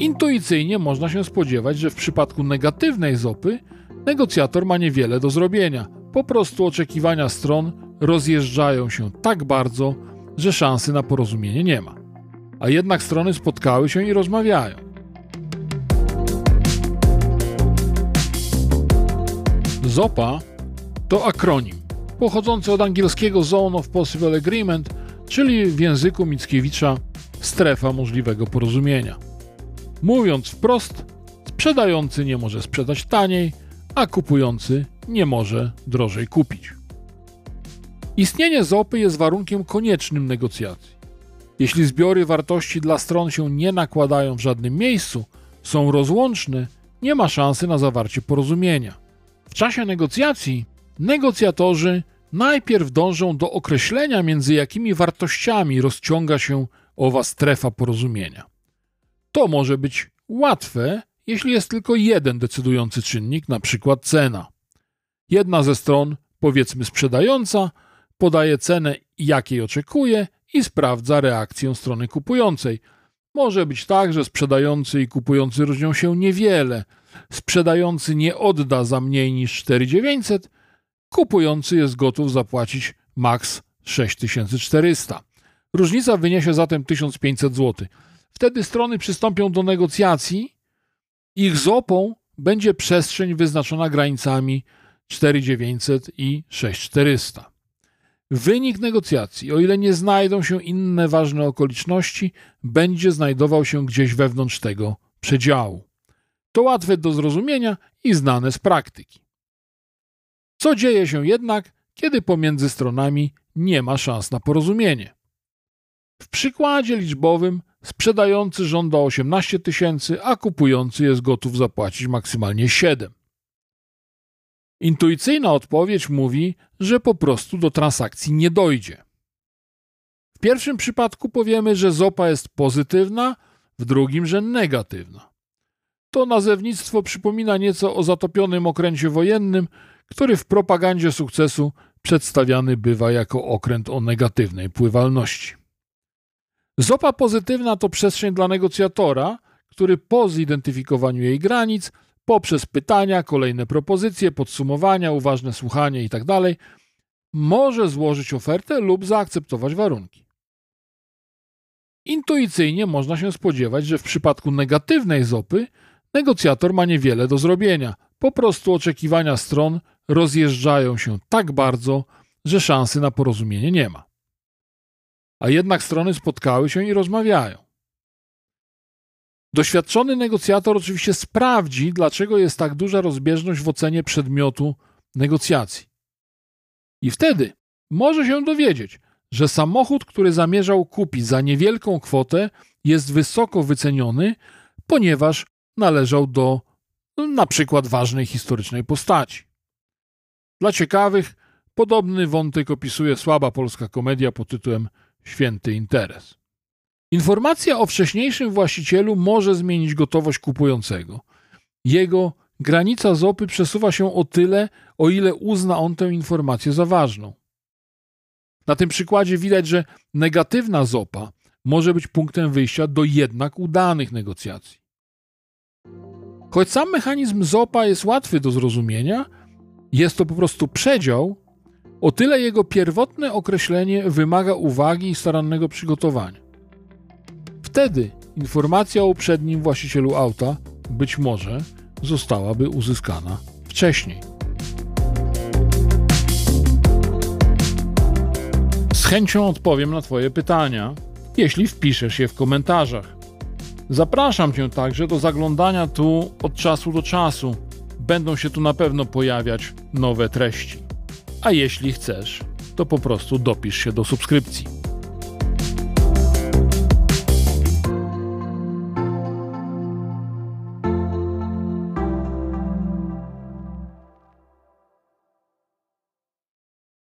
Intuicyjnie można się spodziewać, że w przypadku negatywnej zopy negocjator ma niewiele do zrobienia. Po prostu oczekiwania stron rozjeżdżają się tak bardzo, że szansy na porozumienie nie ma. A jednak strony spotkały się i rozmawiają. ZOPA to akronim pochodzący od angielskiego Zone of Possible Agreement, czyli w języku Mickiewicza strefa możliwego porozumienia. Mówiąc wprost, sprzedający nie może sprzedać taniej, a kupujący nie może drożej kupić. Istnienie ZOPy jest warunkiem koniecznym negocjacji. Jeśli zbiory wartości dla stron się nie nakładają w żadnym miejscu, są rozłączne, nie ma szansy na zawarcie porozumienia. W czasie negocjacji negocjatorzy najpierw dążą do określenia, między jakimi wartościami rozciąga się owa strefa porozumienia. To może być łatwe, jeśli jest tylko jeden decydujący czynnik, na przykład cena. Jedna ze stron, powiedzmy sprzedająca, podaje cenę, jakiej oczekuje i sprawdza reakcję strony kupującej. Może być tak, że sprzedający i kupujący różnią się niewiele. Sprzedający nie odda za mniej niż 4900, kupujący jest gotów zapłacić maks 6400. Różnica wyniesie zatem 1500 zł. Wtedy strony przystąpią do negocjacji. Ich zopą będzie przestrzeń wyznaczona granicami 4900 i 6400. Wynik negocjacji, o ile nie znajdą się inne ważne okoliczności, będzie znajdował się gdzieś wewnątrz tego przedziału. To łatwe do zrozumienia i znane z praktyki. Co dzieje się jednak, kiedy pomiędzy stronami nie ma szans na porozumienie? W przykładzie liczbowym sprzedający żąda 18 tysięcy, a kupujący jest gotów zapłacić maksymalnie 7. Intuicyjna odpowiedź mówi, że po prostu do transakcji nie dojdzie. W pierwszym przypadku powiemy, że ZOPA jest pozytywna, w drugim, że negatywna. To nazewnictwo przypomina nieco o zatopionym okręcie wojennym, który w propagandzie sukcesu przedstawiany bywa jako okręt o negatywnej pływalności. Zopa pozytywna to przestrzeń dla negocjatora, który po zidentyfikowaniu jej granic, poprzez pytania, kolejne propozycje, podsumowania, uważne słuchanie itd., tak może złożyć ofertę lub zaakceptować warunki. Intuicyjnie można się spodziewać, że w przypadku negatywnej zopy negocjator ma niewiele do zrobienia. Po prostu oczekiwania stron rozjeżdżają się tak bardzo, że szansy na porozumienie nie ma. A jednak strony spotkały się i rozmawiają. Doświadczony negocjator oczywiście sprawdzi, dlaczego jest tak duża rozbieżność w ocenie przedmiotu negocjacji. I wtedy może się dowiedzieć, że samochód, który zamierzał kupić za niewielką kwotę, jest wysoko wyceniony, ponieważ należał do no, na przykład ważnej historycznej postaci. Dla ciekawych, podobny wątek opisuje słaba polska komedia pod tytułem Święty Interes. Informacja o wcześniejszym właścicielu może zmienić gotowość kupującego. Jego granica zopy przesuwa się o tyle, o ile uzna on tę informację za ważną. Na tym przykładzie widać, że negatywna zopa może być punktem wyjścia do jednak udanych negocjacji. Choć sam mechanizm ZOPA jest łatwy do zrozumienia, jest to po prostu przedział, o tyle jego pierwotne określenie wymaga uwagi i starannego przygotowania. Wtedy informacja o uprzednim właścicielu auta być może zostałaby uzyskana wcześniej. Z chęcią odpowiem na Twoje pytania, jeśli wpiszesz je w komentarzach. Zapraszam Cię także do zaglądania tu od czasu do czasu. Będą się tu na pewno pojawiać nowe treści. A jeśli chcesz, to po prostu dopisz się do subskrypcji.